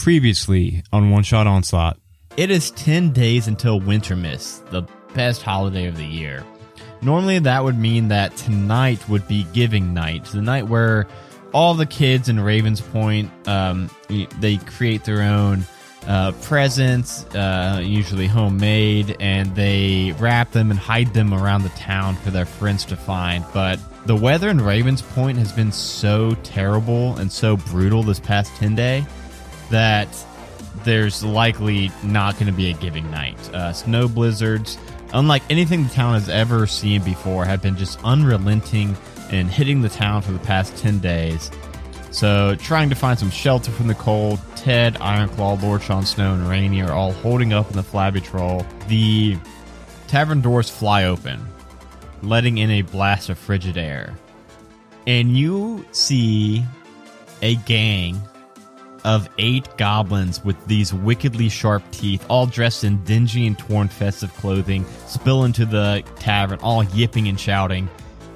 Previously on One Shot Onslaught. It is 10 days until Winter Wintermas, the best holiday of the year. Normally, that would mean that tonight would be Giving Night, the night where all the kids in Ravens Point um, they create their own uh, presents, uh, usually homemade, and they wrap them and hide them around the town for their friends to find. But the weather in Ravens Point has been so terrible and so brutal this past 10 day that there's likely not going to be a giving night. Uh, snow blizzards, unlike anything the town has ever seen before, have been just unrelenting and hitting the town for the past 10 days. So, trying to find some shelter from the cold, Ted, Ironclaw, Lord Sean Snow, and Rainy are all holding up in the flabby troll. The tavern doors fly open, letting in a blast of frigid air. And you see a gang of eight goblins with these wickedly sharp teeth, all dressed in dingy and torn festive clothing, spill into the tavern, all yipping and shouting.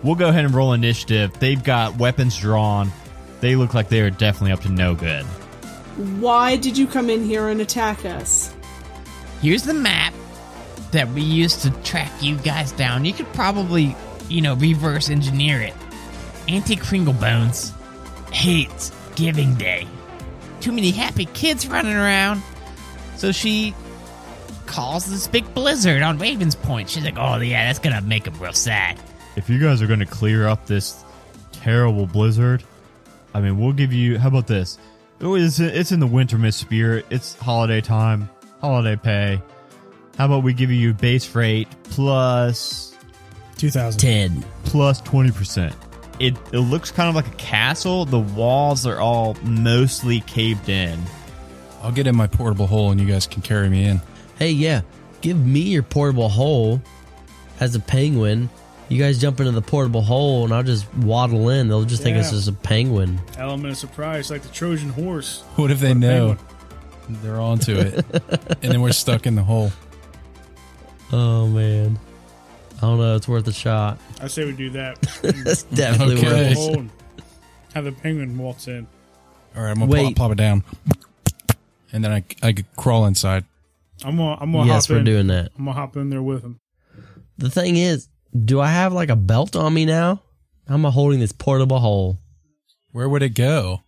We'll go ahead and roll initiative. They've got weapons drawn. They look like they are definitely up to no good. Why did you come in here and attack us? Here's the map that we used to track you guys down. You could probably, you know, reverse engineer it. Auntie Kringlebones hates Giving Day. Too many happy kids running around. So she calls this big blizzard on Ravens Point. She's like, oh, yeah, that's going to make them real sad. If you guys are going to clear up this terrible blizzard, I mean, we'll give you. How about this? Oh, it's, it's in the Wintermas spirit. It's holiday time, holiday pay. How about we give you base rate plus 2000. 10. plus 20%. It, it looks kind of like a castle. The walls are all mostly caved in. I'll get in my portable hole and you guys can carry me in. Hey, yeah, give me your portable hole as a penguin. You guys jump into the portable hole and I'll just waddle in. They'll just think Yeah. it's just a penguin. Element of surprise, like the Trojan horse. What if they Or know? penguin. They're onto it. and then we're stuck in the hole. Oh, man. I don't know. It's worth a shot. I say we do that. That's definitely Okay. worth it. a hole and have the penguin waltz in. All right, I'm going to Wait. plop, plop it down. And then I, I could crawl inside. I'm gonna, I'm gonna Yes, hop we're in. doing that. I'm gonna hop in there with him. The thing is, do I have like a belt on me now? How am I holding this portable hole? Where would it go?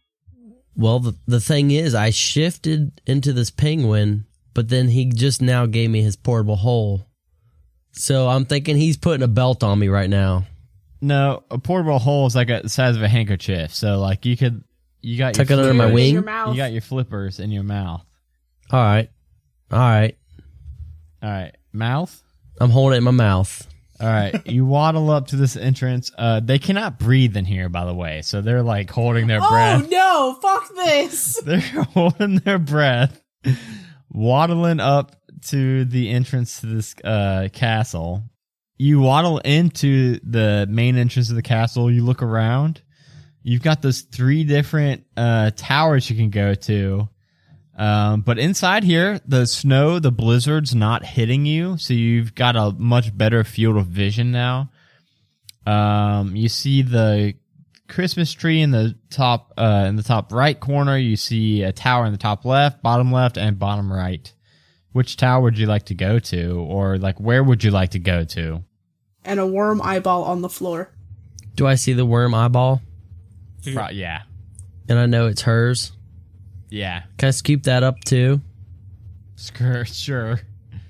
Well, the, the thing is, I shifted into this penguin, but then he just now gave me his portable hole. So I'm thinking he's putting a belt on me right now. No, a portable hole is like a, the size of a handkerchief. So, like, you could, you got Tuck your it under my flippers- wing? Your mouth. You got your flippers in your mouth. All right. All right. All right, mouth. I'm holding it in my mouth. All right, you waddle up to this entrance. Uh, they cannot breathe in here, by the way, so they're like holding their Oh breath. no! Fuck this! They're holding their breath, waddling up to the entrance to this uh, castle. You waddle into the main entrance of the castle. You look around. You've got those three different uh, towers you can go to. Um, but inside here, the snow, the blizzard's not hitting you, so you've got a much better field of vision now. Um, you see the Christmas tree in the top, uh, in the top right corner. You see a tower in the top left, bottom left, and bottom right. Which tower would you like to go to, or like where would you like to go to? And a worm eyeball on the floor. Do I see the worm eyeball? Pro- yeah, And I know it's hers. yeah, Can I scoop that up too? sure, sure.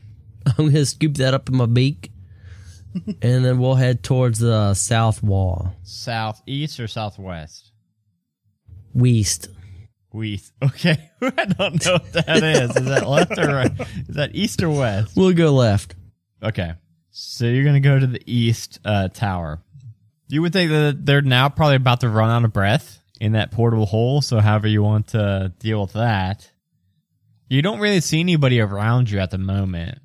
I'm gonna scoop that up in my beak, and then we'll head towards the south wall, Southeast or southwest? west. West. Okay, I don't know what that is. Is that left or right? Is that east or west? We'll go left. Okay. So you're gonna go to the east uh, tower. You would think that they're now probably about to run out of breath in that portable hole. So however you want to deal with that, you don't really see anybody around you at the moment.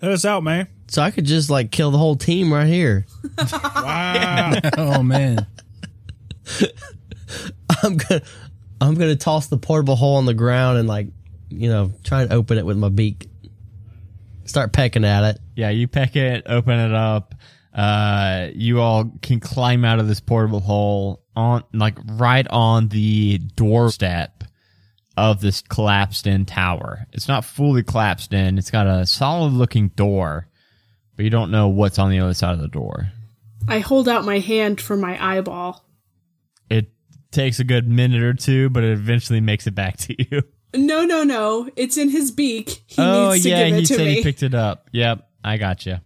Let us out, man. So I could just like kill the whole team right here. Wow. oh, man. I'm gonna, I'm gonna toss the portable hole on the ground and like, you know, try and open it with my beak. Start pecking at it. Yeah, you peck it, open it up. Uh, you all can climb out of this portable hole on like right on the doorstep of this collapsed in tower. It's not fully collapsed in. It's got a solid looking door, but you don't know what's on the other side of the door. I hold out my hand for my eyeball. It takes a good minute or two, but it eventually makes it back to you. No, no, no. It's in his beak. He oh needs to yeah, give it he to said me. he picked it up. Yep, I got you.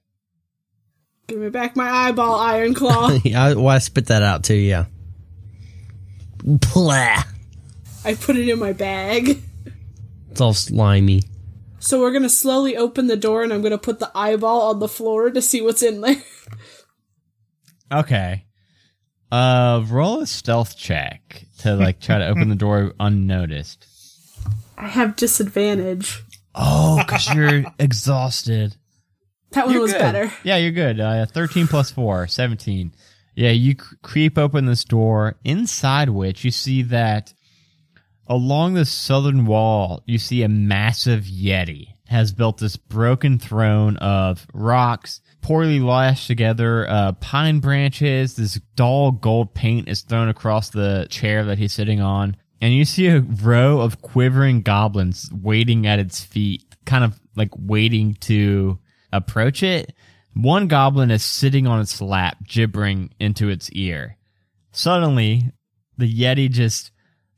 Give me back my eyeball, Iron Claw. I, well, I spit that out too. Yeah. Blah. I put it in my bag. It's all slimy. So we're gonna slowly open the door and I'm gonna put the eyeball on the floor to see what's in there. Okay. Uh, roll a stealth check to like try to open the door unnoticed. I have disadvantage. Oh, because you're exhausted. That one You're was good. better. Yeah, you're good. Uh, 13 plus 4, 17. Yeah, you creep open this door, inside which you see that along the southern wall, you see a massive Yeti has built this broken throne of rocks, poorly lashed together uh, pine branches. This dull gold paint is thrown across the chair that he's sitting on. And you see a row of quivering goblins waiting at its feet, kind of like waiting to approach it. One goblin is sitting on its lap, gibbering into its ear. Suddenly, the Yeti just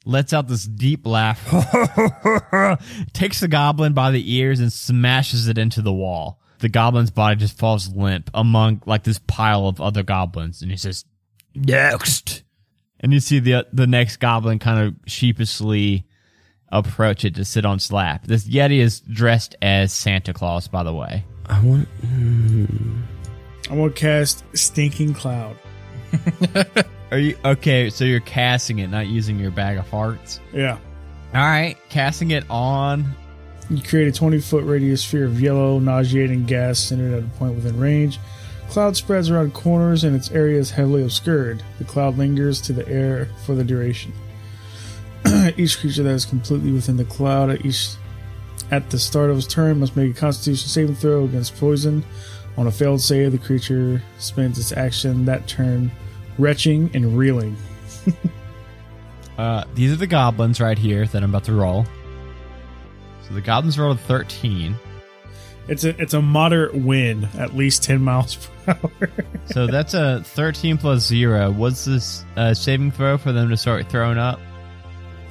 lets out this deep laugh, takes the goblin by the ears and smashes it into the wall. The goblin's body just falls limp among like this pile of other goblins, and he says, "Next." And you see the the next goblin kind of sheepishly approach it to sit on slap. This Yeti is dressed as Santa Claus, by the way. I want. I'm gonna cast Stinking Cloud. Are you okay? So you're casting it, not using your bag of farts. Yeah. All right, casting it on. You create a 20 foot radius sphere of yellow, nauseating gas centered at a point within range. Cloud spreads around corners and its area is heavily obscured. The cloud lingers to the air for the duration. each creature that is completely within the cloud at each at the start of its turn must make a constitution saving throw against poison. On a failed save, the creature spends its action that turn retching and reeling. Uh, these are the goblins right here that I'm about to roll. So the goblins rolled a 13. It's a it's a moderate wind, at least 10 miles per hour. So that's a 13 plus 0. What's this uh, saving throw for them to start throwing up?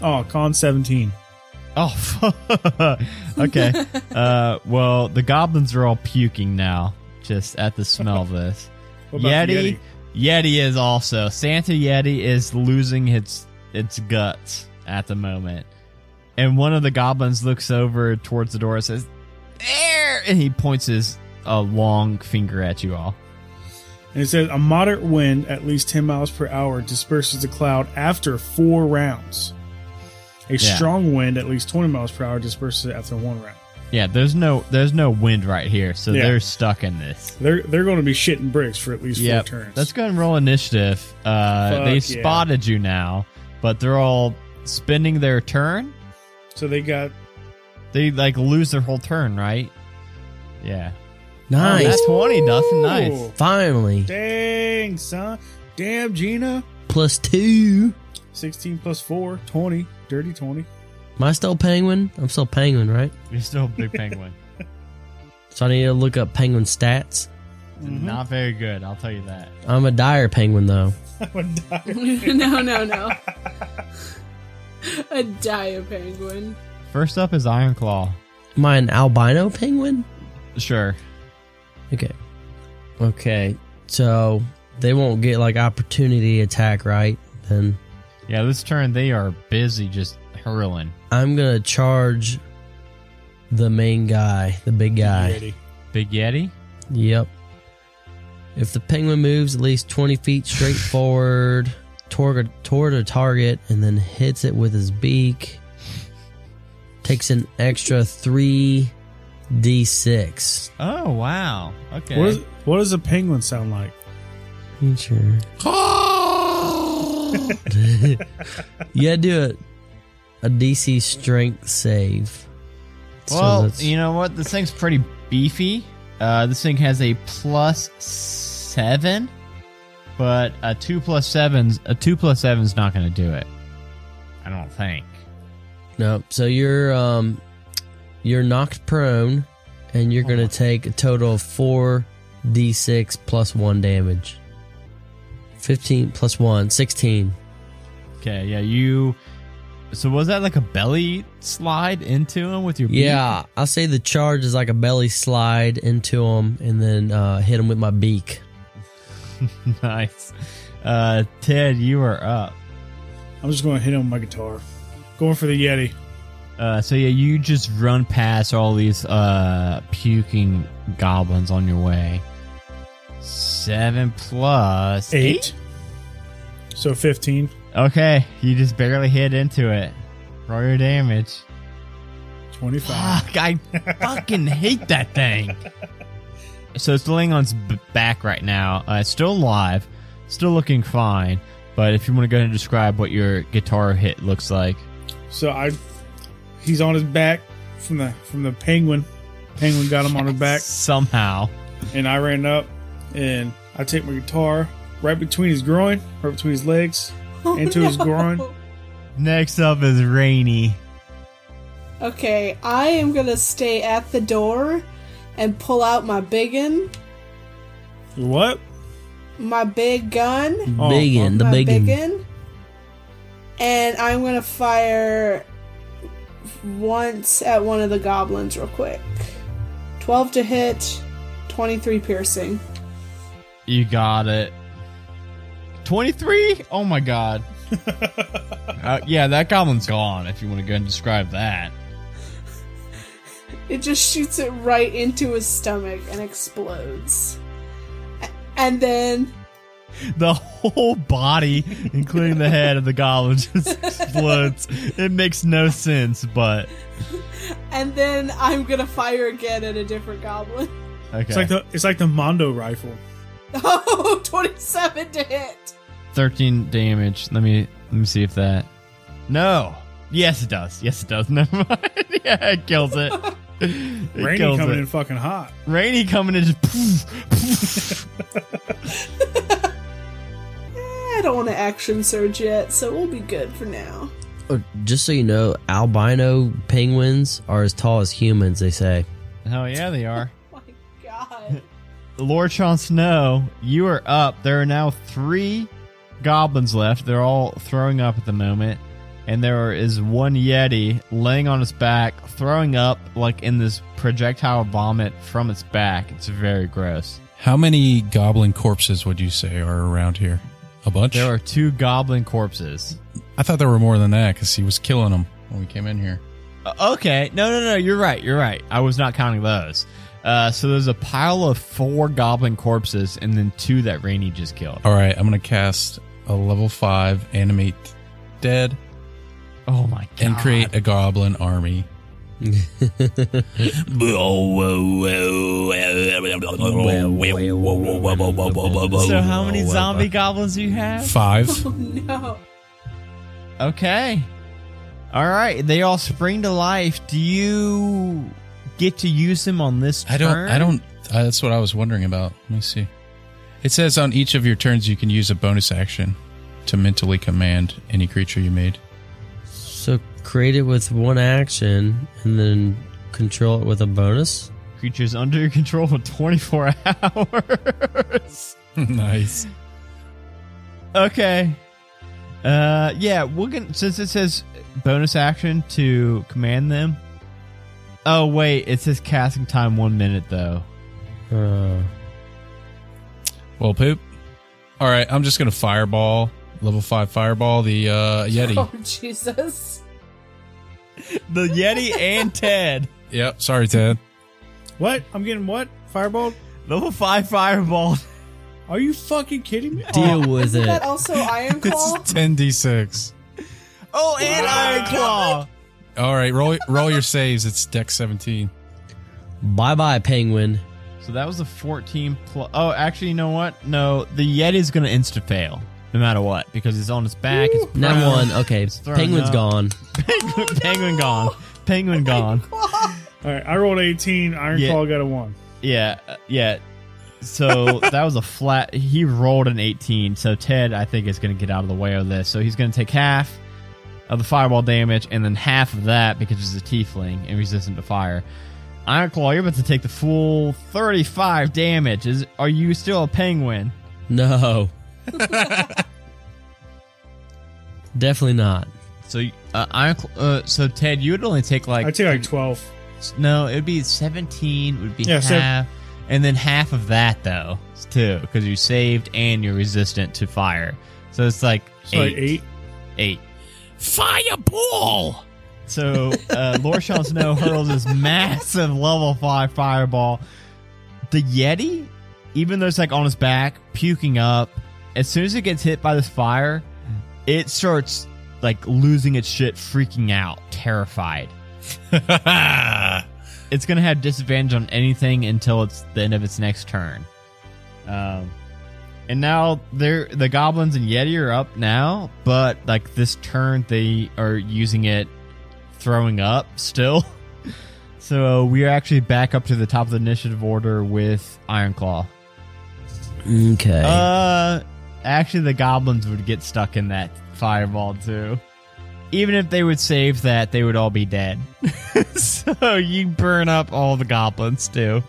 oh, con 17. Oh, okay. uh, well, the goblins are all puking now, just at the smell of this. The Yeti, Yeti is also Santa Yeti is losing its its guts at the moment, and one of the goblins looks over towards the door and says, "There!" and he points his a long finger at you all. And it says a moderate wind, at least 10 miles per hour, disperses the cloud after four rounds. A Yeah. strong wind, at least 20 miles per hour, disperses it after one round. Yeah, there's no there's no wind right here, so Yeah. they're stuck in this. They're they're going to be shitting bricks for at least Yep. four turns. Let's go and roll initiative. Uh, Fuck they yeah. spotted you now, but they're all spending their turn. So they got They like lose their whole turn, right? Yeah. Nice. That's 20, nothing Nice. Finally. Dang, son. Damn, Gina. Plus two. 16 plus 4, 20. Dirty 20. Am I still penguin? I'm still penguin, right? You're still a big penguin. So I need to look up penguin stats. Mm-hmm. Not very good, I'll tell you that. I'm a dire penguin though. I would die. no, no, no. A dire penguin. First up is Iron Claw. Am I an albino penguin? Sure. Okay. Okay. So they won't get like opportunity attack, right? Then Yeah, this turn they are busy just hurling. I'm gonna charge the main guy, the big guy. Yeti. Big Yeti? Yep. If the penguin moves at least 20 feet straight forward toward, toward a target and then hits it with his beak, takes an extra 3d6. Oh, wow. Okay. What, is, what does a penguin sound like? Sure. you gotta do a, a DC strength save. Well, that's- you know what? This thing's pretty beefy. Uh, this thing has a plus seven, but a two plus sevens a two plus seven's not going to do it. I don't think. No, so you're um you're knocked prone and you're going to take a total of 4 d6 plus 1 damage. 15 plus 1, 16. Okay, yeah, you. So was that like a belly slide into him with your? beak? Yeah, I'll say the charge is like a belly slide into him and then uh, hit him with my beak. nice. Uh, Ted, you are up. I'm just going to hit him with my guitar. Going for the Yeti. Uh, so yeah, you just run past all these uh puking goblins on your way. Seven plus Eight. So 15. Okay, you just barely hit into it. Roll your damage. 25. Fuck, I fucking hate that thing. So it's laying on its back right now. Uh, it's still alive, still looking fine. But if you want to go ahead and describe what your guitar hit looks like, So I, he's on his back from the from the penguin. Penguin got him on his back, somehow. and I ran up, and I take my guitar right between his groin, right between his legs, into his groin. Next up is Rainy. Okay, I am gonna stay at the door and pull out my biggin, What? my big gun, Oh, biggin, the my biggin. biggin, and I'm gonna fire once at one of the goblins real quick. Twelve to hit, twenty-three piercing. You got it. 23? Oh my god. uh, yeah, that goblin's gone if you want to go and describe that. It just shoots it right into his stomach and explodes. And then The whole body, including the head of the goblin, just explodes. It makes no sense, but. and then I'm gonna fire again at a different goblin. Okay. It's like the it's like the Mondo rifle. Oh, 27 to hit. 13 damage. Let me let me see if that. No. Yes, it does. Yes, it does. Never mind. yeah, it kills it. It Rainy coming it. in fucking hot. Rainy coming in just. Poof, poof. I don't want to action surge yet, so we'll be good for now. Oh, Just so you know, albino penguins are as tall as humans, they say. Hell yeah, they are. Oh my god. Lord Jon Snow, you are up. There are now three goblins left. They're all throwing up at the moment. And there is one Yeti laying on its back, throwing up like in this projectile vomit from its back. It's very gross. How many goblin corpses would you say are around here? A bunch? There are two goblin corpses. I thought there were more than that because he was killing them when we came in here. Uh, okay. No, no, no. You're right. You're right. I was not counting those. Uh, so there's a pile of four goblin corpses and then two that Rainy just killed. All right, I'm going to cast a level 5 animate dead Oh my god. and create a goblin army. So how many zombie goblins do you have? Five. Oh, No. Okay. All right. They all spring to life. Do you get to use them on this I don't. turn? I don't. Uh, that's what I was wondering about. Let me see. It says on each of your turns you can use a bonus action to mentally command any creature you made. So create it with one action and then control it with a bonus? Creatures under your control for 24 hours. nice. okay. Uh, yeah. We're gonna since it says bonus action to command them. Oh wait, it says casting time one minute though. Uh, Well, poop. All right, I'm just gonna fireball level five fireball the uh, yeti. Oh, Jesus. The Yeti and Ted. Yep. Sorry, Ted. What? I'm getting what? Fireball? Level five fireball. Are you fucking kidding me? deal oh. with Isn't that it. also Iron Claw? It's ten d six. Oh, and Iron Claw. All right, roll roll your saves. It's deck seventeen. Bye bye, penguin. So that was a 14 plus. Oh, actually, you know what? No, the Yeti's gonna insta fail no matter what because it's on its back. It's Not one. Okay, It's thrown penguin's up. gone. penguin, penguin gone. Penguin gone. All right, I rolled 18. Iron Yeah. Claw got a 1. Yeah, uh, yeah. So that was a flat. He rolled an 18. So Ted, I think, is going to get out of the way of this. So he's going to take half, of the fireball damage, and then half of that because it's a tiefling and resistant to fire. Ironclaw, you're about to take the full 35 damage. Is are you still a penguin? No. Definitely not. So, uh, Ironclaw, uh, so Ted, you would only take like I take like twelve. no, it would be 17 would be Yeah, so- half, and then half of that though too because you saved and you're resistant to fire. So it's like So like eight. eight. Fireball! So uh, Lord Sean Snow hurls this massive level five fireball. The Yeti, even though it's like on his back, puking up, as soon as it gets hit by this fire, it starts like losing its shit, freaking out, terrified. it's gonna have disadvantage on anything until it's the end of its next turn. Um, and now they're the goblins and Yeti are up now, but like this turn they are using it throwing up still. So we are actually back up to the top of the initiative order with Ironclaw. Okay. Uh, actually, the goblins would get stuck in that fireball too. Even if they would save that, they would all be dead. so you burn up all the goblins too.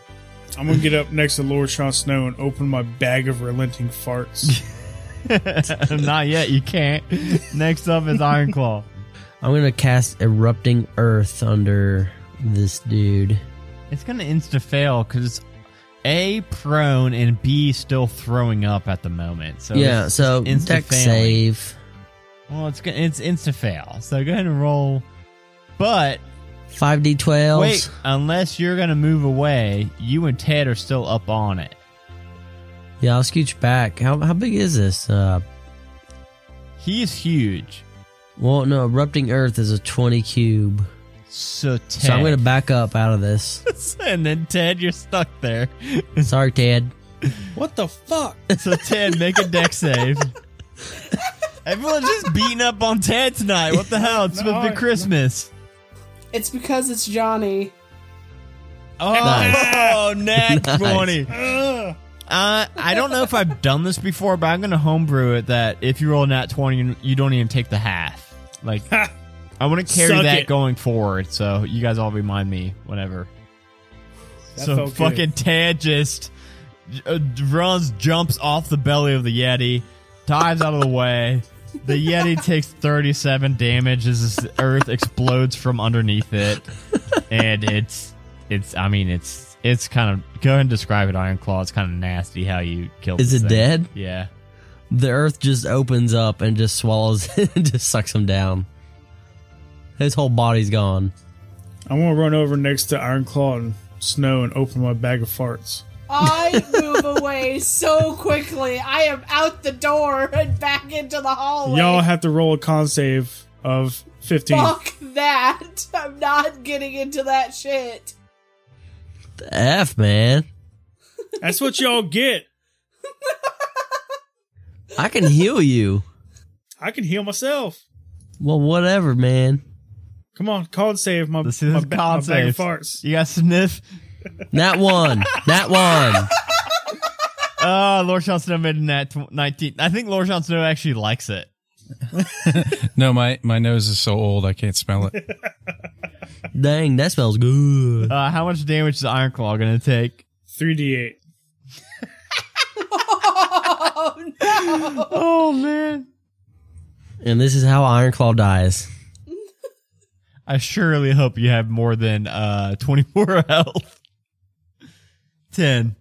I'm gonna get up next to Lord Sean Snow and open my bag of relenting farts. Not yet. You can't. Next up is Ironclaw. I'm gonna cast erupting earth under this dude. It's gonna insta fail because it's a prone and b still throwing up at the moment. So yeah, so insta save. Well, it's it's insta fail. So go ahead and roll. But Five D twelve. wait, unless you're gonna move away, you and Ted are still up on it. Yeah, I'll scooch back. How how big is this? Uh He's huge. well no, erupting earth is a twenty cube. So Ted, So I'm gonna back up out of this. and then Ted, you're stuck there. Sorry, Ted. what the fuck? So Ted, make a deck save. Everyone's just beating up on Ted tonight. What the hell? It's supposed to be Christmas. It's because it's Johnny. Oh, Nice. nat Nice. 20. Uh, I don't know if I've done this before, but I'm going to homebrew it that if you roll a nat 20, you- you don't even take the half. Like, I want to carry Suck that it. going forward, so you guys all remind me whenever. That so felt good. fucking Tad just uh, runs, jumps off the belly of the Yeti, dives out of the way. The Yeti takes 37 damage as this earth explodes from underneath it, and it's it's. I mean, it's it's kind of. Go ahead and describe it, Iron Claw. It's kind of nasty how you kill. Is this it thing. dead? Yeah. The earth just opens up and just swallows it and just sucks him down. His whole body's gone. I'm gonna run over next to Ironclaw and Snow and open my bag of farts. I move away so quickly. I am out the door and back into the hallway. Y'all have to roll a con save of 15. Fuck that. I'm not getting into that shit. The F man. That's what y'all get. I can heal you. I can heal myself. Well, whatever, man. Come on, con save my, This is my, a ba- my bag save. of farts. You got sniff. That one. that one. Oh, Lord Sean Snow made a nat 19. I think Lord Sean Snow actually likes it. No, my my nose is so old I can't smell it. Dang, that smells good. Uh, how much damage is Iron Claw going to take? 3d8. Oh no. Oh, man. And this is how Ironclaw dies. I surely hope you have more than uh 24 health. 10.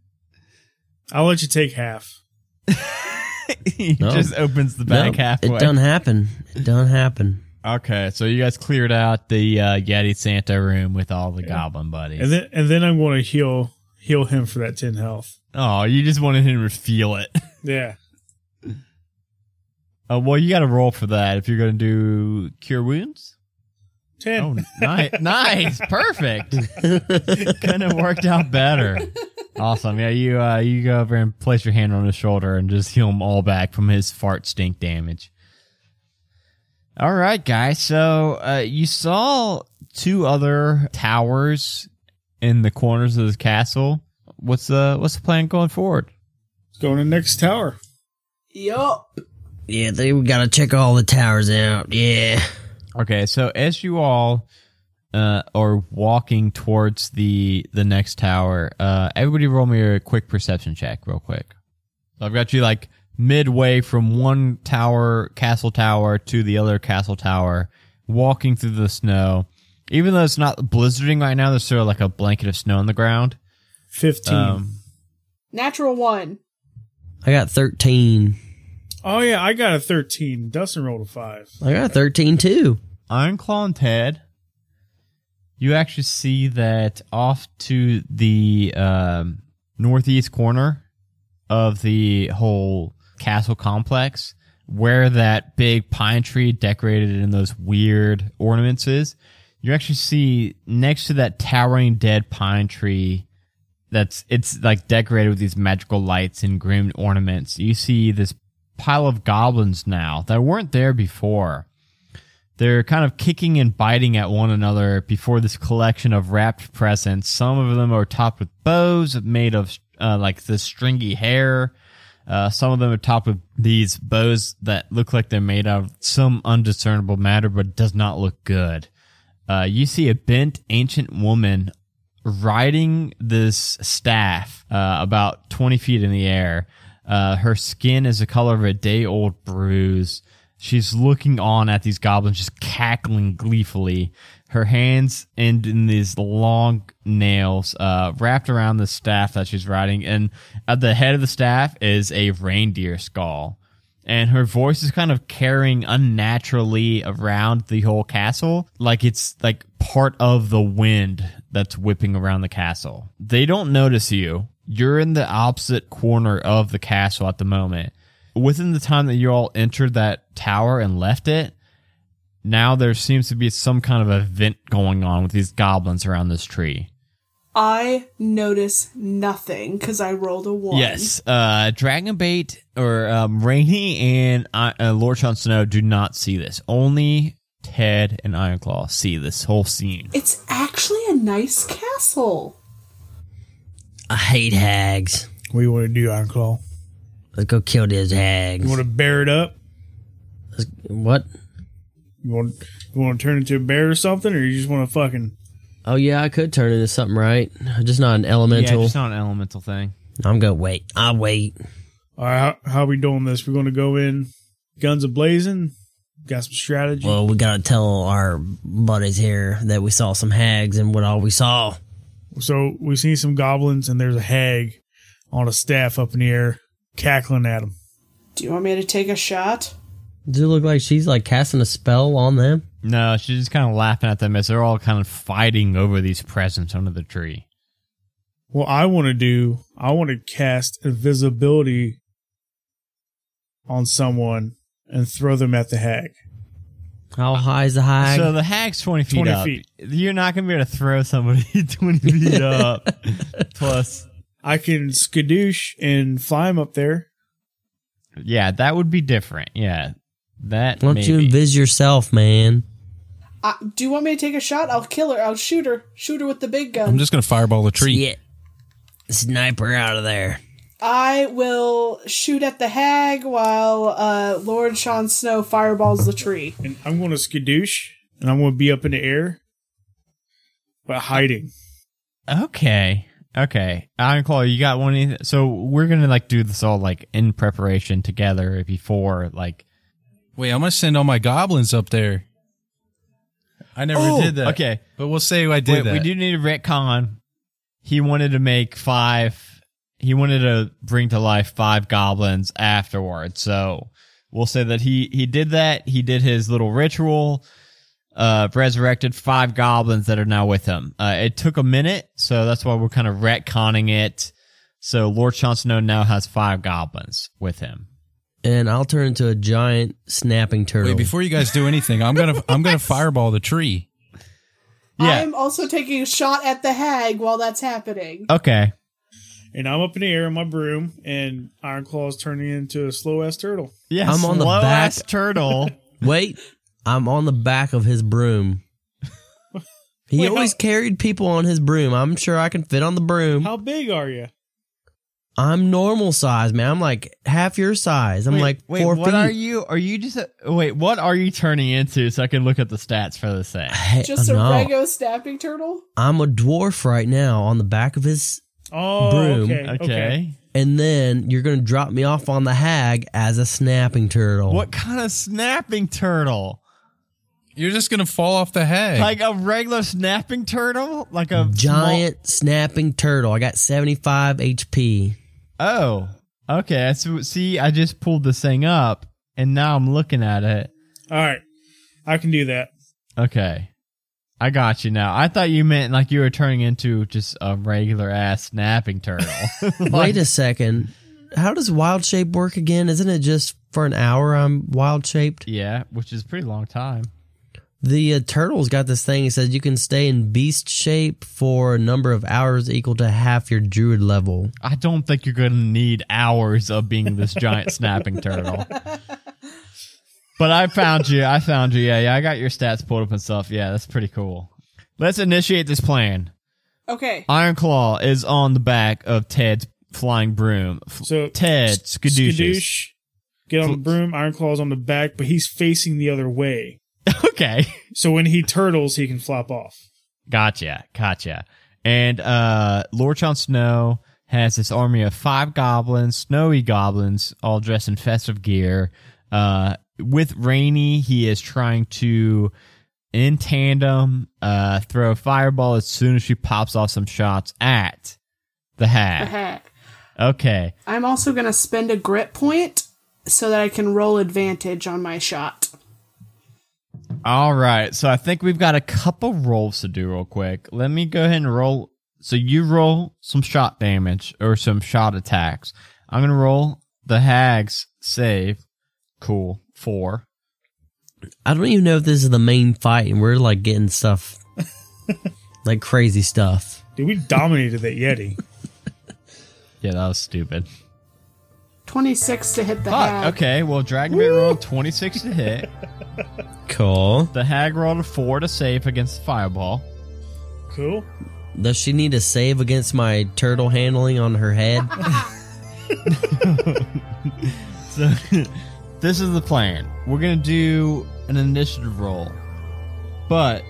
I'll let you take half. he No. just opens the back No, halfway. It done happen. It don't happen. Okay, so you guys cleared out the uh, Yeti Santa room with all the goblin buddies. And then and then I'm going to heal heal him for that 10 health. oh, you just wanted him to feel it. Yeah. Uh, well, you got to roll for that if you're going to do cure wounds. 10. Oh, nice, nice, perfect. Couldn't have worked out better. Awesome. Yeah, you uh, you go over and place your hand on his shoulder and just heal him all back from his fart stink damage. All right, guys. So uh, you saw two other towers in the corners of the castle. What's the what's the plan going forward? Let's go to the next tower. Yup. Yeah, they we gotta check all the towers out. Yeah. Okay, so as you all uh, are walking towards the the next tower, uh, everybody roll me a quick perception check, real quick. So I've got you like midway from one tower, castle tower, to the other castle tower, walking through the snow. Even though it's not blizzarding right now, there's sort of like a blanket of snow on the ground. 15. Um, Natural one. I got 13. oh, yeah, I got a 13. Dustin rolled a 5. I got 13 too. Ironclaw and Ted, you actually see that off to the um, northeast corner of the whole castle complex, where that big pine tree decorated in those weird ornaments is, you actually see next to that towering dead pine tree that's it's like decorated with these magical lights and grim ornaments. You see this pile of goblins now that weren't there before. They're kind of kicking and biting at one another before this collection of wrapped presents. Some of them are topped with bows made of uh, like this stringy hair. Uh, some of them are topped with these bows that look like they're made out of some undiscernible matter, but does not look good. Uh, you see a bent ancient woman riding this staff uh, about 20 feet in the air. Uh, her skin is the color of a day old bruise. She's looking on at these goblins, just cackling gleefully. Her hands end in these long nails uh, wrapped around the staff that she's riding. And at the head of the staff is a reindeer skull and her voice is kind of carrying unnaturally around the whole castle like it's like part of the wind that's whipping around the castle they don't notice you you're in the opposite corner of the castle at the moment within the time that you all entered that tower and left it now there seems to be some kind of event going on with these goblins around this tree I notice nothing because I rolled a one. Yes, uh, Dragonbait or um, Rainy and uh, uh, Lord Jon Snow do not see this. Only Ted and Ironclaw see this whole scene. It's actually a nice castle. I hate hags. What do you want to do, Ironclaw? Let's go kill these hags. You want to bear it up? what? You want you want to turn into a bear or something, or you just want to fucking? Oh yeah, I could turn into something, right? Just not an elemental. Yeah, elemental. just not an elemental thing. I'm gonna wait. I'll wait. All right, how, how are we doing this? We're going to go in, guns a blazing. Got some strategy. Well, we gotta tell our buddies here that we saw some hags and what all we saw. so we see some goblins, and there's a hag on a staff up in the air, cackling at them. Do you want me to take a shot? Does it look like she's like casting a spell on them? No, she's just kind of laughing at them as they're all kind of fighting over these presents under the tree. What I want to do, I want to cast invisibility on someone and throw them at the hag. How high is the hag? So the hag's 20 feet 20 up. feet. You're not going to be able to throw somebody 20 feet up. Plus, I can skadoosh and fly him up there. yeah, that would be different. Yeah. That Why don't you maybe. invis yourself, man? Uh, do you want me to take a shot? I'll kill her. I'll shoot her. Shoot her with the big gun. I'm just gonna fireball the tree. Yeah. Sniper out of there. I will shoot at the hag while uh, Lord Sean Snow fireballs the tree. And I'm going to skadoosh and I'm going to be up in the air, but hiding. Okay. Okay. Ironclaw, you got one. So we're going to like do this all like in preparation together before like. Wait, I'm gonna send all my goblins up there. I never Oh, did that. okay. but we'll say I did Wait, that. we do need a retcon. He wanted to make five. He wanted to bring to life five goblins afterwards. So we'll say that he he did that. He did his little ritual. Uh, resurrected five goblins that are now with him. Uh, it took a minute, so that's why we're kind of retconning it. So Lord Jon Snow now has five goblins with him. And I'll turn into a giant snapping turtle. Wait, before you guys do anything, I'm gonna I'm gonna fireball the tree. Yeah. I'm also taking a shot at the hag while that's happening. Okay. And I'm up in the air in my broom, and Ironclaw's turning into a slow ass turtle. Yeah, I'm on the slow back. ass turtle. Wait, I'm on the back of his broom. He Wait, always how- carried people on his broom. I'm sure I can fit on the broom. How big are you? I'm normal size, man. I'm like half your size. I'm wait, like wait, four what feet. are you? Are you just a, wait? What are you turning into? So I can look at the stats for this thing. Hey, Just a no, Rego snapping turtle? I'm a dwarf right now on the back of his, Oh, Broom. okay. Okay. Okay. and then you're gonna drop me off on the hag as a snapping turtle. What kind of snapping turtle? You're just gonna fall off the hag. Like a regular snapping turtle? Like a Giant snapping turtle. I got 75 HP. oh, okay. So see, I just pulled this thing up, and now I'm looking at it. All right. I can do that. Okay. I got you now. I thought you meant like you were turning into just a regular ass snapping turtle. Wait a second. How does wild shape work again? Isn't it just for an hour I'm wild shaped? yeah, which is a pretty long time. The uh, turtle's got this thing. It says you can stay in beast shape for a number of hours equal to half your druid level. I don't think you're going to need hours of being this giant snapping turtle. But I found you. I found you. Yeah, yeah. I got your stats pulled up and stuff. Yeah, that's pretty cool. Let's initiate this plan. Okay. Iron Claw is on the back of Ted's flying broom. So Ted Skadoosh. Skadoosh, get on the broom. Iron Claw's on the back, but he's facing the other way. okay. So when he turtles, he can flop off. Gotcha, gotcha. And uh Lord Jon Snow has this army of five goblins, snowy goblins, all dressed in festive gear. Uh with Rainy, he is trying to in tandem uh throw a fireball as soon as she pops off some shots at the hat. The hag. heck. Okay. I'm also going to spend a grit point so that I can roll advantage on my shot. All right. So I think we've got a couple rolls to do real quick. Let me go ahead and roll. So you roll some shot damage or some shot attacks. I'm going to roll the hag's save. Cool. Four. I don't even know if this is the main fight and we're like getting stuff like crazy stuff. Dude, we dominated that Yeti. Yeah, that was stupid. 26 to hit the Fuck. hag. Okay. Well, dragon Dragonbait rolled 26 to hit. Cool. The hag rolled a four to save against the fireball. Cool. Does she need a save against my turtle handling on her head? So this is the plan. We're gonna do an initiative roll, but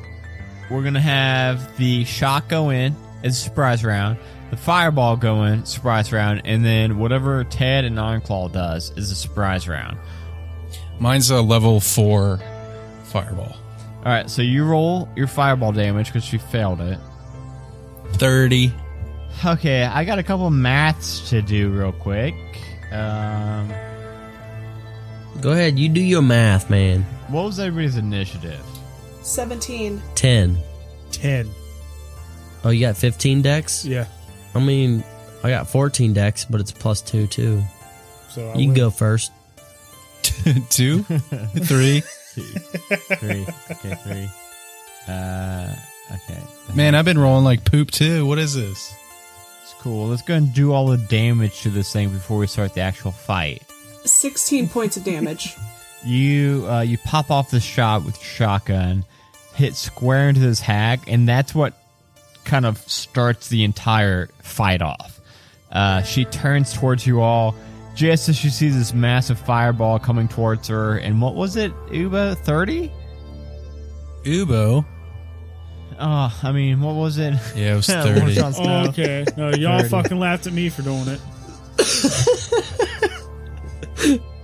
we're gonna have the shot go in as a surprise round, the fireball go in surprise round, and then whatever Ted and Ironclaw does is a surprise round. Mine's a level four fireball. All right, so you roll your fireball damage because she failed it. Thirty. Okay, I got a couple maths to do real quick. Um, Go ahead, you do your math, man. what was everybody's initiative? 17. 10. 10. Oh, you got 15 Dex? Yeah. I mean, I got 14 Dex, but it's plus 2 too. So I You can win. go first. Two. Three. Three. Okay, three. Uh, okay. Man, I've been rolling like poop too. What is this? It's cool. Let's go and do all the damage to this thing before we start the actual fight. 16 points of damage. You uh, you pop off the shot with your shotgun, hit square into this hag, and that's what kind of starts the entire fight off. Uh, she turns towards you all just as she sees this massive fireball coming towards her. And what was it, Ubo? Thirty? Ubo. Oh, I mean, what was it? Yeah, it was thirty. Oh, okay. No, y'all 30. fucking laughed at me for doing it.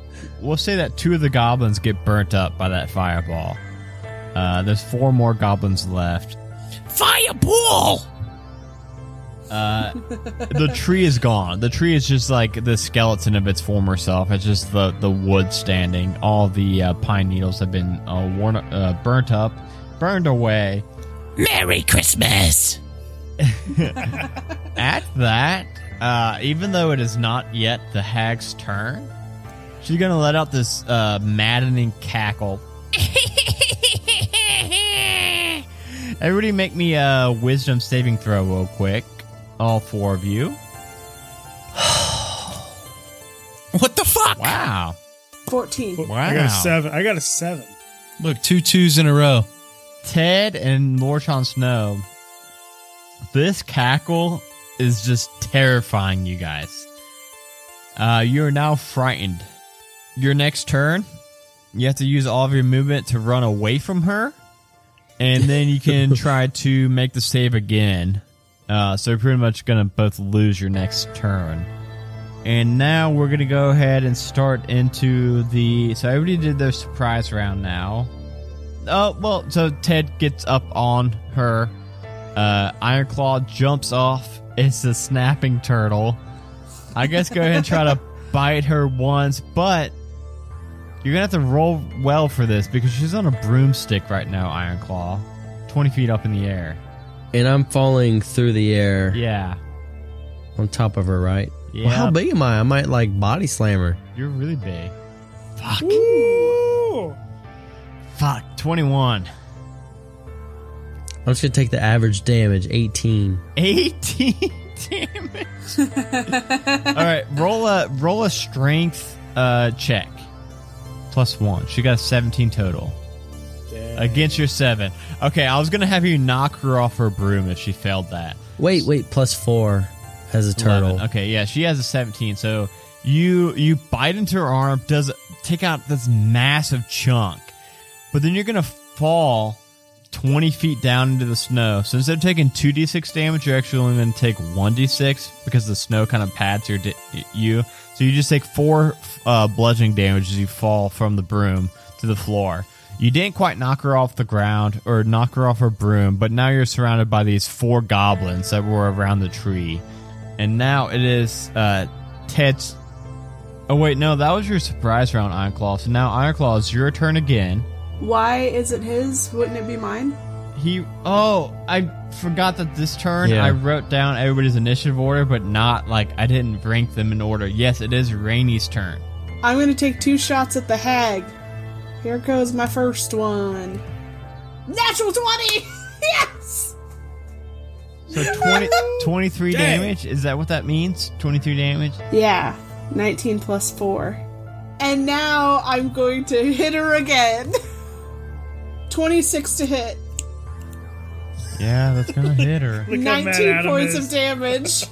We'll say that two of the goblins get burnt up by that fireball. Uh, there's four more goblins left. Fireball! Uh, the tree is gone. The tree is just like the skeleton of its former self. It's just the, the wood standing. All the uh, pine needles have been uh, worn, uh, burnt up, burned away. Merry Christmas! At that, uh, even though it is not yet the hag's turn, she's gonna let out this uh, maddening cackle. Everybody, make me a wisdom saving throw real quick. All four of you. What the fuck? Wow. 14. Wow. I got a seven. I got a seven. Look, two twos in a row. Ted and Lord Jon Snow, this cackle is just terrifying you guys. Uh, you are now frightened. Your next turn, you have to use all of your movement to run away from her, and then you can try to make the save again. Uh, so you're pretty much gonna both lose your next turn. And now we're gonna go ahead and start into the. So everybody did their surprise round now. Oh well, so Ted gets up on her. Uh, Ironclaw jumps off. It's a snapping turtle. I guess go ahead and try to bite her once, but you're gonna have to roll well for this because she's on a broomstick right now, Ironclaw, twenty feet up in the air. And I'm falling through the air Yeah, on top of her, right? yeah. Well, how big am I? I might like body slam her. You're really big. Fuck. Ooh. Fuck. Twenty-one. I'm just gonna take the average damage, 18. 18 damage. All right, roll a roll a strength uh check. Plus 1. She got 17 total. Against your 7. Okay, I was going to have you knock her off her broom if she failed that. Wait, wait, plus four as a turtle. 11. Okay, yeah, she has a 17. So you you bite into her arm, does take out this massive chunk. But then you're going to fall 20 feet down into the snow. So instead of taking 2d6 damage, you're actually only going to take 1d6 because the snow kind of pads your you. So you just take 4 uh, bludgeoning damage as you fall from the broom to the floor. You didn't quite knock her off the ground or knock her off her broom, but now you're surrounded by these four goblins that were around the tree. And now it is uh, Ted's. Oh, wait, no, that was your surprise round, Ironclaw. So now, Ironclaw, it's your turn again. Why is it his? Wouldn't it be mine? He. Oh, I forgot that this turn Yeah. I wrote down everybody's initiative order, but not like I didn't rank them in order. Yes, it is Rainy's turn. I'm gonna take two shots at the hag. Here goes my first one. Natural 20! yes! So 20, 23 damage. Is that what that means? 23 damage? Yeah, 19 plus 4. And now I'm going to hit her again. 26 to hit. Yeah, that's gonna hit her. Look how mad 19 points is. of damage.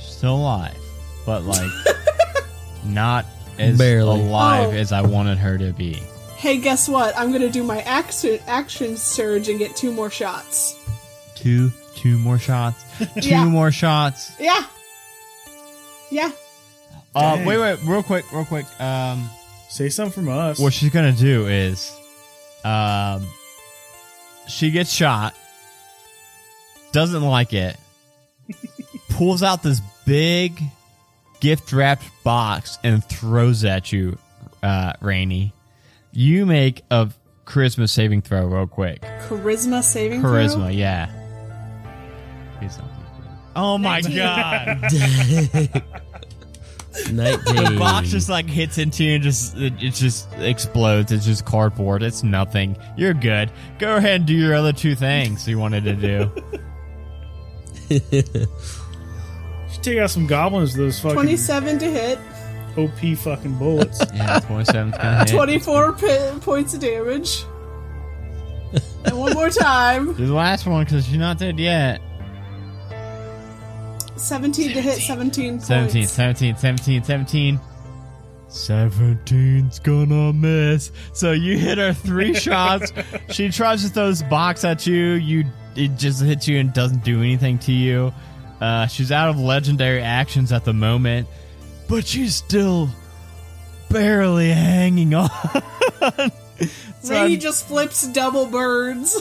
Still alive, but like not as Barely. alive Oh. as I wanted her to be. hey, guess what? I'm gonna do my action, action surge and get two more shots. Two, two more shots. Two Yeah. more shots. Yeah. Yeah. Uh, Dang. wait, wait, real quick, real quick. Um, Say something from us. what she's gonna do is, um, she gets shot, doesn't like it, pulls out this big gift wrapped box and throws at you, uh, Rainy. You make a charisma saving throw real quick. Charisma saving Charisma, throw? yeah. Please don't do that. Oh my god! 19. the box just like hits into you and just it, it just explodes. It's just cardboard. It's nothing. You're good. Go ahead and do your other two things you wanted to do. You should take out some goblins, those fucking 27 to hit, OP fucking bullets. yeah, 27's gonna hit. 24 pi points of damage. and one more time. Do the last one because you're not dead yet. 17 to hit, 17 points. 17, 17, 17, 17. 17's gonna miss. So you hit her three shots. She tries to throw this box at you. You it just hits you and doesn't do anything to you. Uh, she's out of legendary actions at the moment, but she's still barely hanging on. So Rainy I'm- just flips double birds.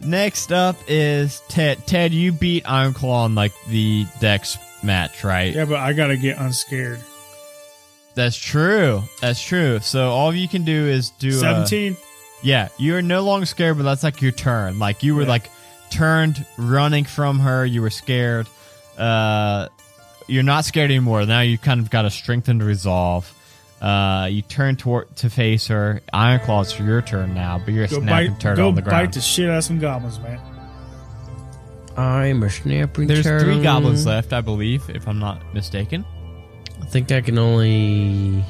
next up is Ted. Ted, you beat Ironclaw in like the Dex match, right? yeah, but I gotta get unscared. That's true. That's true. So all you can do is do uh, 17. yeah, you are no longer scared, but that's like your turn. Like you were Yeah. like turned running from her. You were scared. Uh, you're not scared anymore. Now you kind of got a strengthened resolve. Uh, you turn toward to face her. Ironclaw, it's your turn now, but you're a Go snapping bite, turtle go on the bite the shit out of some goblins, man. I'm a snapping There's turtle. three goblins left, I believe, if I'm not mistaken. I think I can only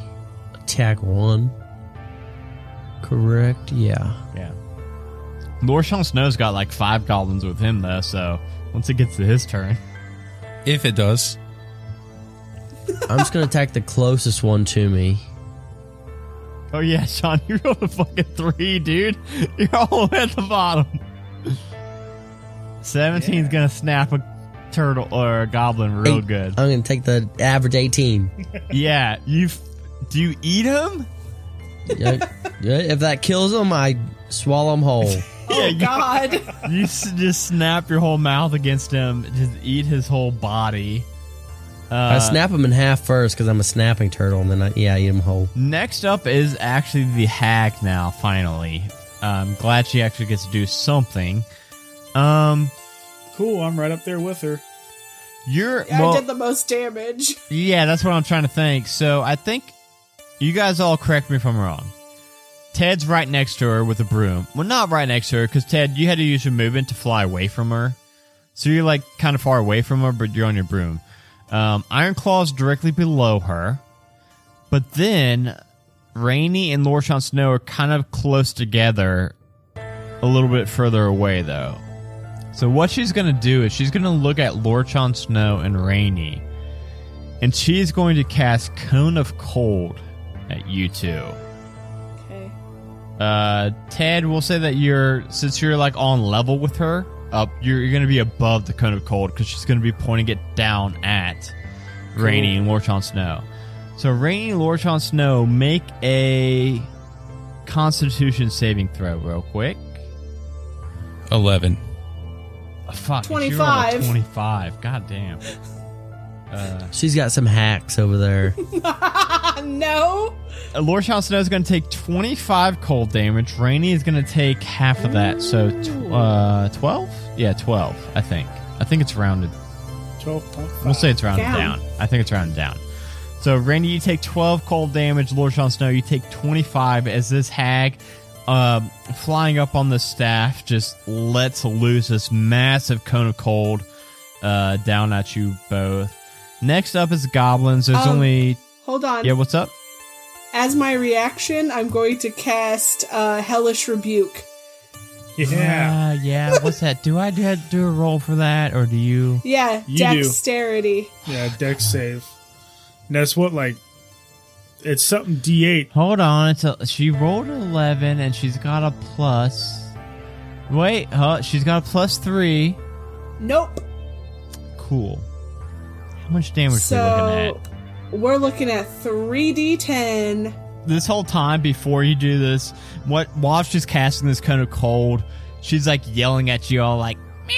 attack one. Correct? Yeah. Yeah. Lord Sean Snow's got like five goblins with him though, so once it gets to his turn. If it does. I'm just gonna attack the closest one to me. Oh yeah, Sean, you rolled a fucking three, dude. You're all the way at the bottom. 17's gonna snap a turtle or a goblin real Eight. good. I'm gonna take the average 18. Yeah, you. Do you eat him? Yeah, yeah, if that kills him, I swallow him whole. Oh you- God! You s- just snap your whole mouth against him, just eat his whole body. Uh, I snap him in half first because I'm a snapping turtle, and then I, yeah, I eat him whole. Next up is actually the hag. Now, finally, I'm glad she actually gets to do something. Um, Cool, I'm right up there with her. you're I well, did the most damage. yeah, that's what I'm trying to think. So I think you guys all correct me if I'm wrong. Ted's right next to her with a broom. Well, not right next to her because Ted, you had to use your movement to fly away from her. So you're like kind of far away from her, but you're on your broom. Um, Ironclaw's directly below her, but then Rainy and Lord Sean Snow are kind of close together, a little bit further away though. So what she's gonna do is she's gonna look at Lord Sean Snow and Rainy, and she's going to cast Cone of Cold at you two. Okay. Uh, Ted, we'll say that you're since you're like on level with her, up you're, you're gonna be above the cone of cold because she's gonna be pointing it down at Rainy and Lord Sean Snow. So Rainy and Lord Sean Snow make a Constitution saving throw real quick. 11. Oh, fuck, she rolled a 25. Twenty-five. God damn. Uh, She's got some hacks over there. no. Lord Sean Snow is going to take 25 cold damage. Rainy is going to take half of that. So, tw- uh, 12? Yeah, 12, I think. I think it's rounded. 12. We'll say it's rounded Down. down. I think it's rounded down. So, Rainy, you take 12 cold damage. Lord Sean Snow, you take 25 as this hag, um, flying up on the staff, just lets loose this massive cone of cold uh, down at you both. Next up is goblins. There's Um, only. Hold on. Yeah, what's up? As my reaction, I'm going to cast uh, Hellish Rebuke. Yeah. Uh, yeah. What's that? Do I do, I do a roll for that, or do you? Yeah, You do. dexterity. Yeah, dex save. And that's what, like, it's something D8. Hold on. It's a, she rolled an eleven, and she's got a plus. Wait, huh? She's got a plus three. Nope. Cool. How much damage so are we looking at? we're looking at 3d10. This whole time before you do this, what while she's casting this cone of cold, she's like yelling at you all like,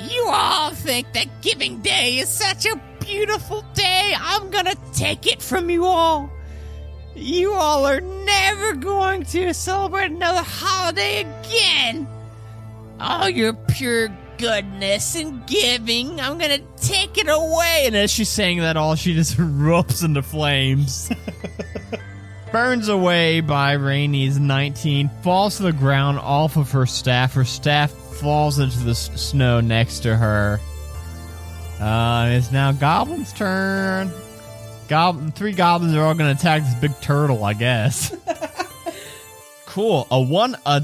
you all think that Giving Day is such a beautiful day. I'm gonna take it from you all. You all are never going to celebrate another holiday again. All your pure goodness and giving, I'm gonna take it away. and as she's saying that, all she just erupts into flames. Burns away by Rainy's 19, falls to the ground off of her staff. Her staff falls into the snow next to her. Uh, it's now Goblin's turn. Goblin, three goblins are all going to attack this big turtle, I guess. cool. A one, a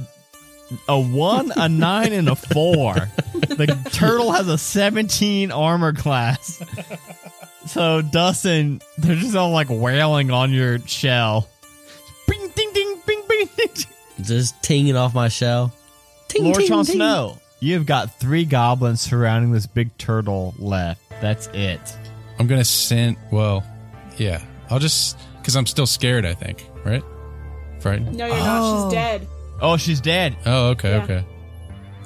a one, a nine, and a four. The turtle has a 17 armor class. So Dustin, they're just all like wailing on your shell. Bing, ding, ding, bing, bing. ding. Just tinging off my shell. Ting, Lord ting, Jon ting. Snow, you've got three goblins surrounding this big turtle left. That's it. I'm going to send. Well, yeah. I'll just. Because I'm still scared, I think. Right? Frightened? No, you're not. Oh. She's dead. Oh, she's dead. Oh, okay, Yeah. okay.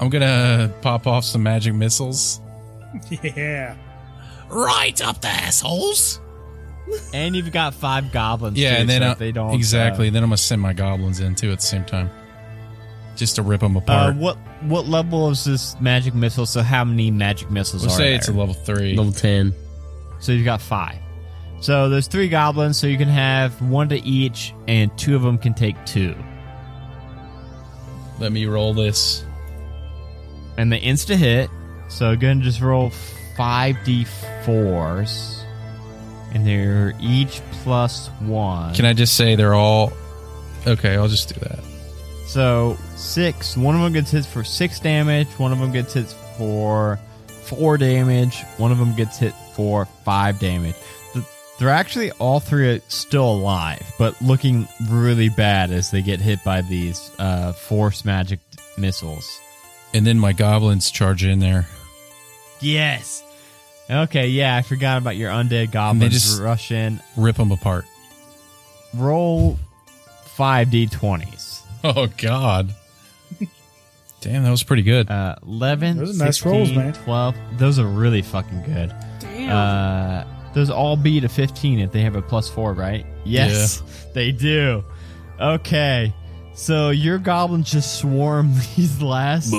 I'm going to pop off some magic missiles. Yeah. Right up the assholes. And you've got five goblins. Yeah, too, and then so I, they don't exactly. uh, then I'm gonna send my goblins in too at the same time, just to rip them Uh, apart. what what level is this magic missile? So how many magic missiles we'll are say there? it's a level three. Level 10. So you've got five. So there's three goblins, so you can have one to each, and two of them can take two. Let me roll this. And the insta hit. So again, just roll five d4s, and they're each plus one. Can I just say they're all? Okay, I'll just do that. So six. One of them gets hit for six damage. One of them gets hit for four damage. One of them gets hit for five damage. Th- They're actually all three still alive, but looking really bad as they get hit by these uh, force magic missiles. And then my goblins charge in there. Yes. Okay, yeah, I forgot about your undead goblins They just- rush in. Rip them apart. Roll five d20s. Oh, God. Damn, that was pretty good. Uh, 11, Those are nice rolls, man. 12. Those are really fucking good. Damn. Uh, those all beat a 15 if they have a plus four, right? Yes, they do. Okay. So your goblins just swarm these last.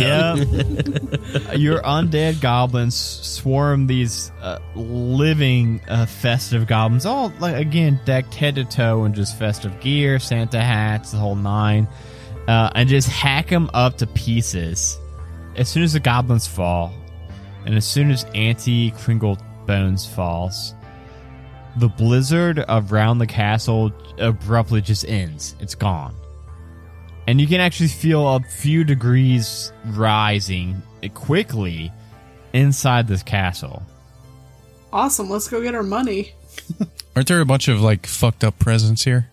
yeah. your undead goblins swarm these uh, living uh, festive goblins, all like again decked head to toe in just festive gear, Santa hats, the whole nine, uh, and just hack them up to pieces. As soon as the goblins fall, and as soon as Auntie Kringle Bones falls, the blizzard around the castle abruptly just ends. It's gone. And you can actually feel a few degrees rising quickly inside this castle. awesome. Let's go get our money. Aren't there a bunch of like fucked up presents here?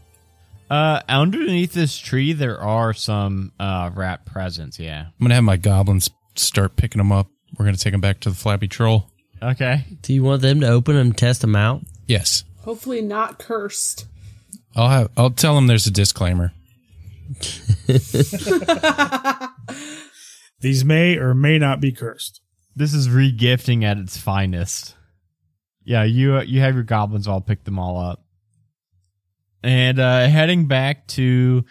Uh, underneath this tree, there are some uh, rat presents. Yeah. I'm gonna have my goblins start picking them up. We're gonna take them back to the flabby troll. Okay. Do you want them to open them, test them out? Yes, Hopefully not cursed. I'll have. I'll tell them there's a disclaimer. These may or may not be cursed. This is regifting at its finest. Yeah, you you have your goblins. I'll pick them all up. And uh, heading back to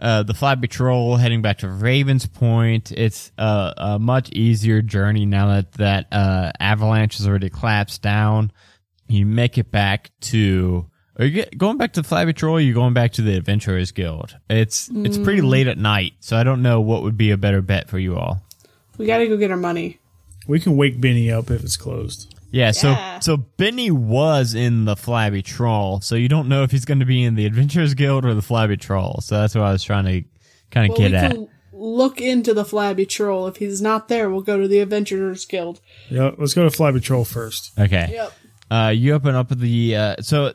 uh, the Flabby Troll heading back to Ravens Point. It's a, a much easier journey now that that uh, avalanche has already collapsed down. You make it back to. Are you get- going back to the Flabby Troll? Or are you going back to the Adventurers Guild? It's it's pretty late at night, so I don't know what would be a better bet for you all. We gotta go get our money. We can wake Benny up if it's closed. Yeah, so Yeah. so Benny was in the Flabby Troll, so you don't know if he's going to be in the Adventurers Guild or the Flabby Troll. So that's what I was trying to kind of Well, we get at. can look into the Flabby Troll. If he's not there, we'll go to the Adventurers Guild. Yeah, let's go to Flabby Troll first. Okay. Yep. Uh, you open up the uh, so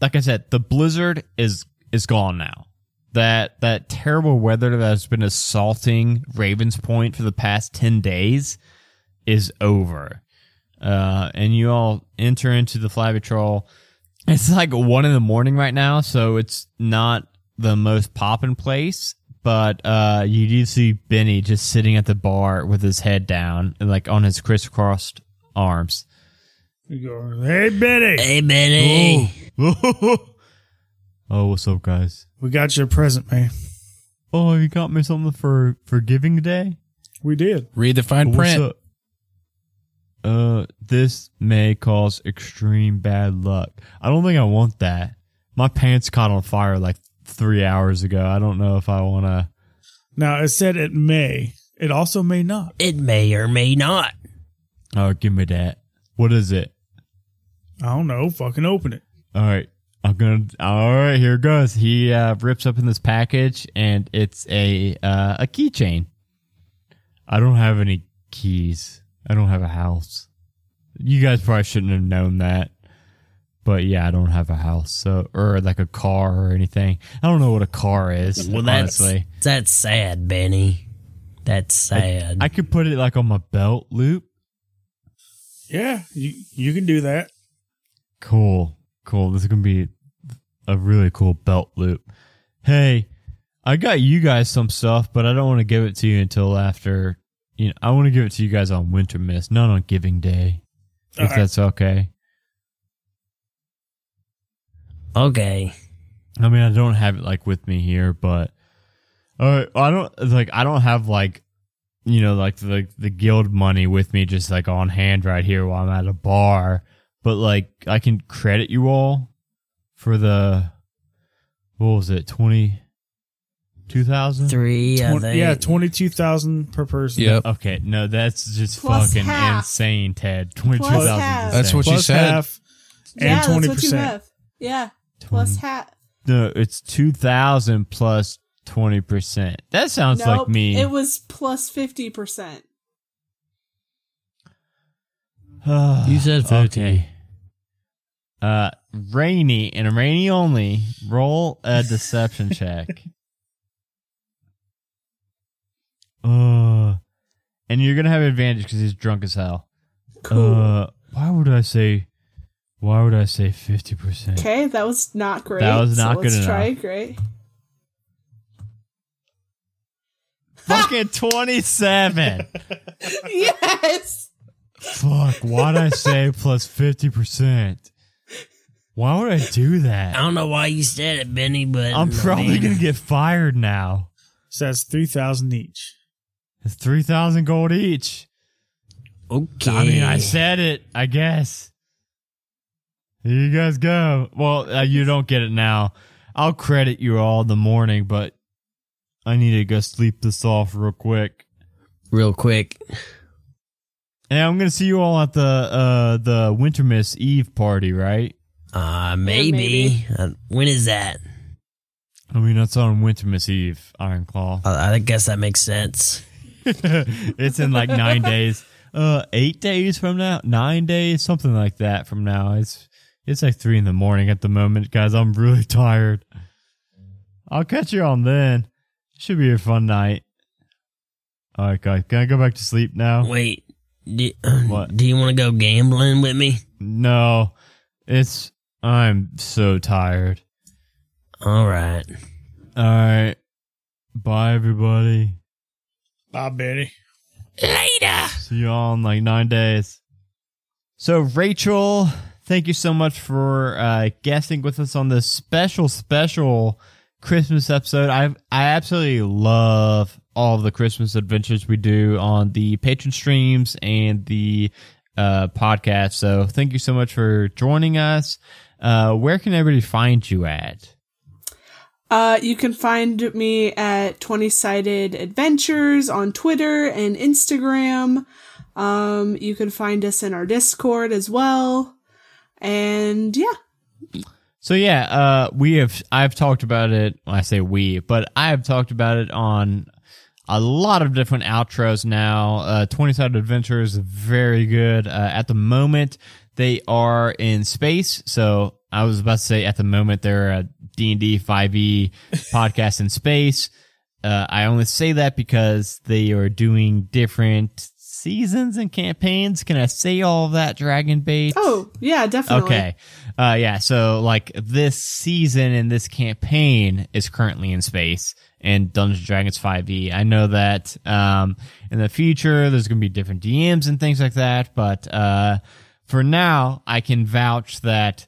like I said, the blizzard is is gone now. That that terrible weather that has been assaulting Ravens Point for the past ten days is over. Uh, and you all enter into the fly patrol. It's like one in the morning right now, so it's not the most poppin' place. But uh, you do see Benny just sitting at the bar with his head down, like on his crisscrossed arms. We go, hey Benny, Hey, Benny. oh, what's up, guys? we got you a present, man. Oh, you got me something for for Giving Day. We did. Read the fine What's print. Up? Uh, this may cause extreme bad luck. I don't think I want that. My pants caught on fire like three hours ago. I don't know if I want to. Now it said it may. It also may not. It may or may not. Oh, give me that. What is it? I don't know. Fucking open it. All right. I'm gonna. All right, here it goes. He uh, rips up in this package, and it's a uh, a keychain. I don't have any keys. I don't have a house. You guys probably shouldn't have known that, but yeah, I don't have a house, so or like a car or anything. I don't know what a car is. Well, that's honestly, that's sad, Benny. That's sad. I could put it like on my belt loop. Yeah, you you can do that. Cool. Cool. This is going to be a really cool belt loop. Hey, I got you guys some stuff, but I don't want to give it to you until after, you know, I want to give it to you guys on Wintermas, not on Giving Day. If Alright. that's okay. okay. I mean, I don't have it like with me here, but all right, I don't like I don't have like you know like the the guild money with me just like on hand right here while I'm at a bar, but like I can credit you all for the what was it twenty two thousand? Three, I think. yeah, twenty two thousand per person. Yep. Okay, no, that's just Plus fucking half. insane, Ted. Twenty two Plus thousand. half. That's what you Plus said. half yeah, and that's what you percent. have. Yeah, plus half. no, it's two thousand plus twenty percent. That sounds like Nope, me. It was plus fifty percent. You said 50. Okay. Uh, rainy and rainy only. Roll a deception check. Uh, and you're gonna have advantage because he's drunk as hell. Cool. Uh, why would I say? Why would I say fifty percent? okay, that was not great. That was so not let's good try enough. great. Fucking twenty-seven. yes. Fuck. Why'd I say plus fifty percent? Why would I do that? I don't know why you said it, Benny, but I'm I probably mean, gonna get fired now. So that's three thousand each. It's three thousand gold each. Okay. I mean, I said it. I guess. Here you guys go. Well, uh, you don't get it now. I'll credit you all in the morning, but I need to go sleep this off real quick. real quick. And I'm gonna see you all at the uh the Wintermas Eve party, right? Uh, maybe. maybe. Uh, when is that? I mean, that's on Wintermas Eve, Ironclaw. I, I guess that makes sense. it's in like nine days. Uh, eight days from now, nine days, something like that from now. It's it's like three in the morning at the moment, guys. I'm really tired. I'll catch you on then. Should be a fun night. All right, guys. Can I go back to sleep now? Wait. Do, What? do you want to go gambling with me? No, it's. I'm so tired. All right. All right. Bye, everybody. Bob Benny. Later. See you all in like nine days. So, Rachel, thank you so much for uh, guesting with us on this special, special Christmas episode. I I absolutely love all the Christmas adventures we do on the patron streams and the uh, podcast. So, thank you so much for joining us. Uh, where can everybody find you at? Uh, you can find me at 20 Sided Adventures on Twitter and Instagram. Um, you can find us in our Discord as well. And yeah, So yeah, uh, we have. I've talked about it. I say we, but I have talked about it on a lot of different outros now. Uh, Twenty Sided Adventures very good. Uh, at the moment, they are in space. So I was about to say at the moment they're a D and D five E podcast in space. Uh, I only say that because they are doing different seasons and campaigns. Can I say all that, Dragon Bait? oh, yeah, definitely. Okay. Uh, yeah. So like this season and this campaign is currently in space and Dungeons and Dragons 5e. I know that, um, in the future there's going to be different DMs and things like that. But, uh, for now, I can vouch that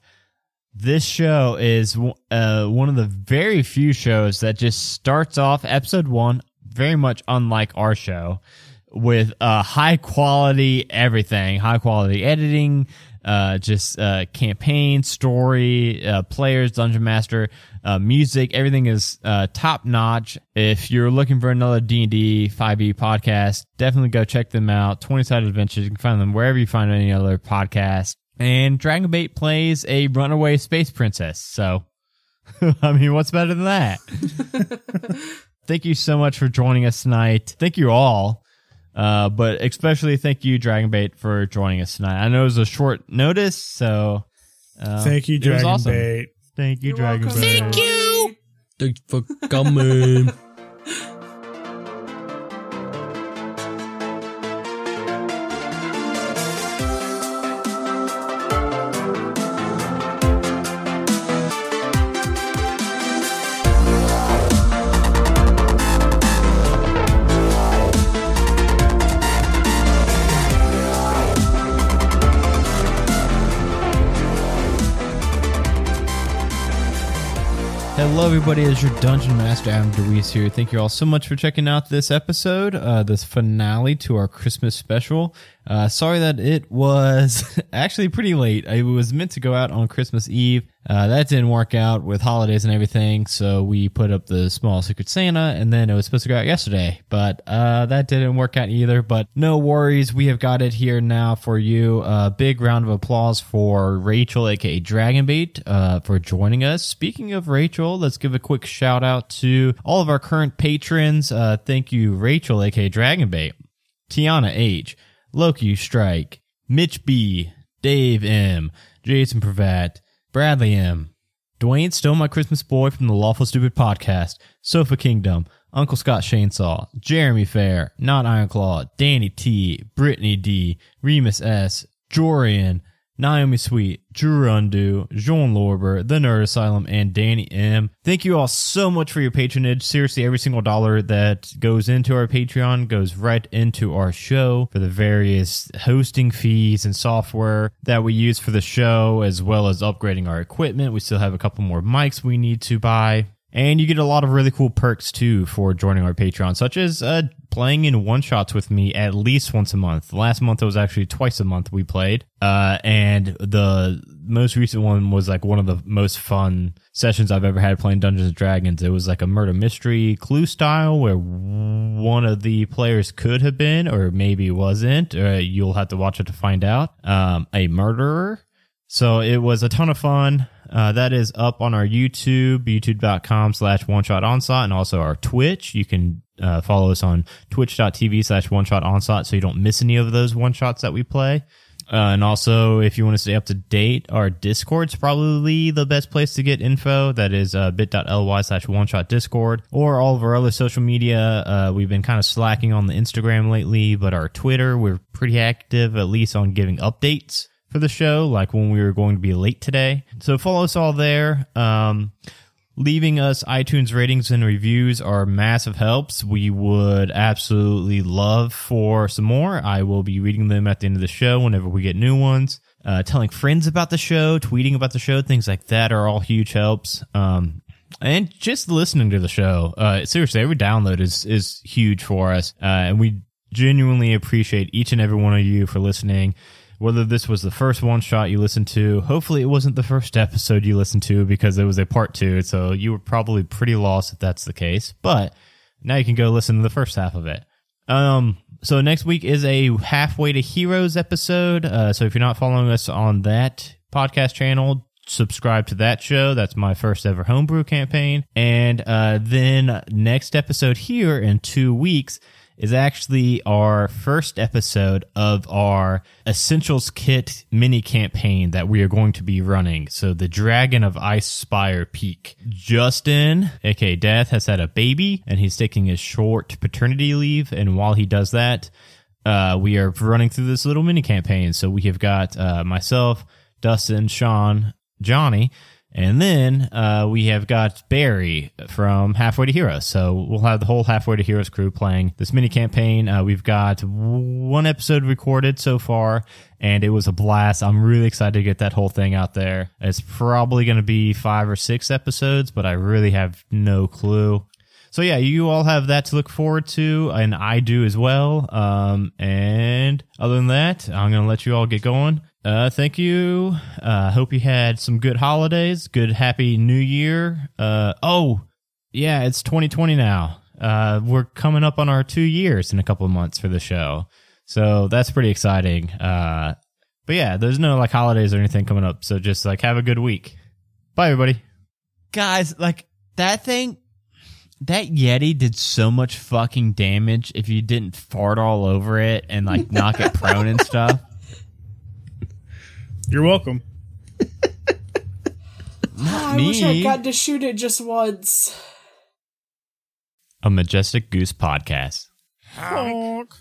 this show is uh, one of the very few shows that just starts off episode one, very much unlike our show, with uh, high quality everything, high quality editing, uh, just uh, campaign, story, uh, players, dungeon master, uh, music. Everything is uh, top notch. If you're looking for another D and D 5e podcast, definitely go check them out. Twenty Sided Adventures. You can find them wherever you find any other podcast. And Dragon Bait plays a runaway space princess. So, I mean, what's better than that? thank you so much for joining us tonight. Thank you all. Uh, but especially thank you, Dragon Bait, for joining us tonight. I know it was a short notice, so uh, Thank you, it was Dragon awesome. Bait. Thank you, You're Dragon welcome, Bait. Thank you. Thanks for coming. Hello, everybody. It's your Dungeon Master, Adam DeWeese here. Thank you all so much for checking out this episode, uh, this finale to our Christmas special. Uh, sorry that it was actually pretty late. It was meant to go out on Christmas Eve. Uh, that didn't work out with holidays and everything, so we put up the small Secret Santa, and then it was supposed to go out yesterday, but uh, that didn't work out either. But no worries, we have got it here now for you. A big round of applause for Rachel, aka Dragonbait, uh, for joining us. Speaking of Rachel, let's give a quick shout out to all of our current patrons. Uh, thank you, Rachel, aka Dragonbait, Tiana H. Loki Strike, Mitch B, Dave M, Jason Pravat, Bradley M, Dwayne Stole My Christmas Boy from the Lawful Stupid Podcast, Sofa Kingdom, Uncle Scott Chainsaw, Jeremy Fair, Not Ironclaw, Danny T, Brittany D, Remus S, Jorian, Naomi Sweet, Drew Undo, Jean Lorber, The Nerd Asylum, and Danny M. Thank you all so much for your patronage. Seriously, every single dollar that goes into our Patreon goes right into our show for the various hosting fees and software that we use for the show, as well as upgrading our equipment. We still have a couple more mics we need to buy. And you get a lot of really cool perks too for joining our Patreon, such as uh, playing in one shots with me at least once a month. Last month it was actually twice a month we played. Uh, and the most recent one was like one of the most fun sessions I've ever had playing Dungeons and Dragons. It was like a murder mystery clue style where one of the players could have been, or maybe wasn't, or you'll have to watch it to find out, um, a murderer. So it was a ton of fun. Uh, that is up on our YouTube, youtube.com slash one shot onslaught, and also our Twitch. You can uh, follow us on twitch.tv slash one shot onslaught so you don't miss any of those one shots that we play. Uh, and also, if you want to stay up to date, our Discord's probably the best place to get info. That is uh, bit.ly slash one shot Discord or all of our other social media. Uh, we've been kind of slacking on the Instagram lately, but our Twitter, we're pretty active, at least on giving updates for the show, like when we were going to be late today. So follow us all there. Um, leaving us iTunes ratings and reviews are massive helps. We would absolutely love for some more. I will be reading them at the end of the show whenever we get new ones. Uh, telling friends about the show, tweeting about the show, things like that are all huge helps. Um, and just listening to the show, uh, seriously, every download is is huge for us, uh, and we genuinely appreciate each and every one of you for listening whether this was the first one shot you listened to. Hopefully, it wasn't the first episode you listened to because it was a part two. So you were probably pretty lost if that's the case. But now you can go listen to the first half of it. Um, so next week is a halfway to heroes episode. Uh, so if you're not following us on that podcast channel, subscribe to that show. That's my first ever homebrew campaign. And uh, then next episode here in two weeks is actually our first episode of our Essentials Kit mini campaign that we are going to be running. So the Dragon of Icespire Peak. Justin, aka Death, has had a baby and he's taking a short paternity leave. And while he does that, uh, we are running through this little mini campaign. So we have got uh, myself, Dustin, Sean, Johnny, and then uh, we have got Barry from Halfway to Heroes. So we'll have the whole Halfway to Heroes crew playing this mini campaign. Uh, we've got one episode recorded so far, and it was a blast. I'm really excited to get that whole thing out there. It's probably going to be five or six episodes, but I really have no clue. So yeah, you all have that to look forward to, and I do as well. Um, and other than that, I'm going to let you all get going. Uh, thank you. Uh, hope you had some good holidays, good happy new year. Uh, oh, yeah, it's 2020 now. Uh, we're coming up on our two years in a couple of months for the show. So that's pretty exciting. Uh, but yeah, there's no like holidays or anything coming up. So just like have a good week. Bye, everybody. Guys, like that thing, that Yeti did so much fucking damage if you didn't fart all over it and like knock it prone and stuff. You're welcome. I me. wish I got to shoot it just once. A Majestic Goose podcast. Honk.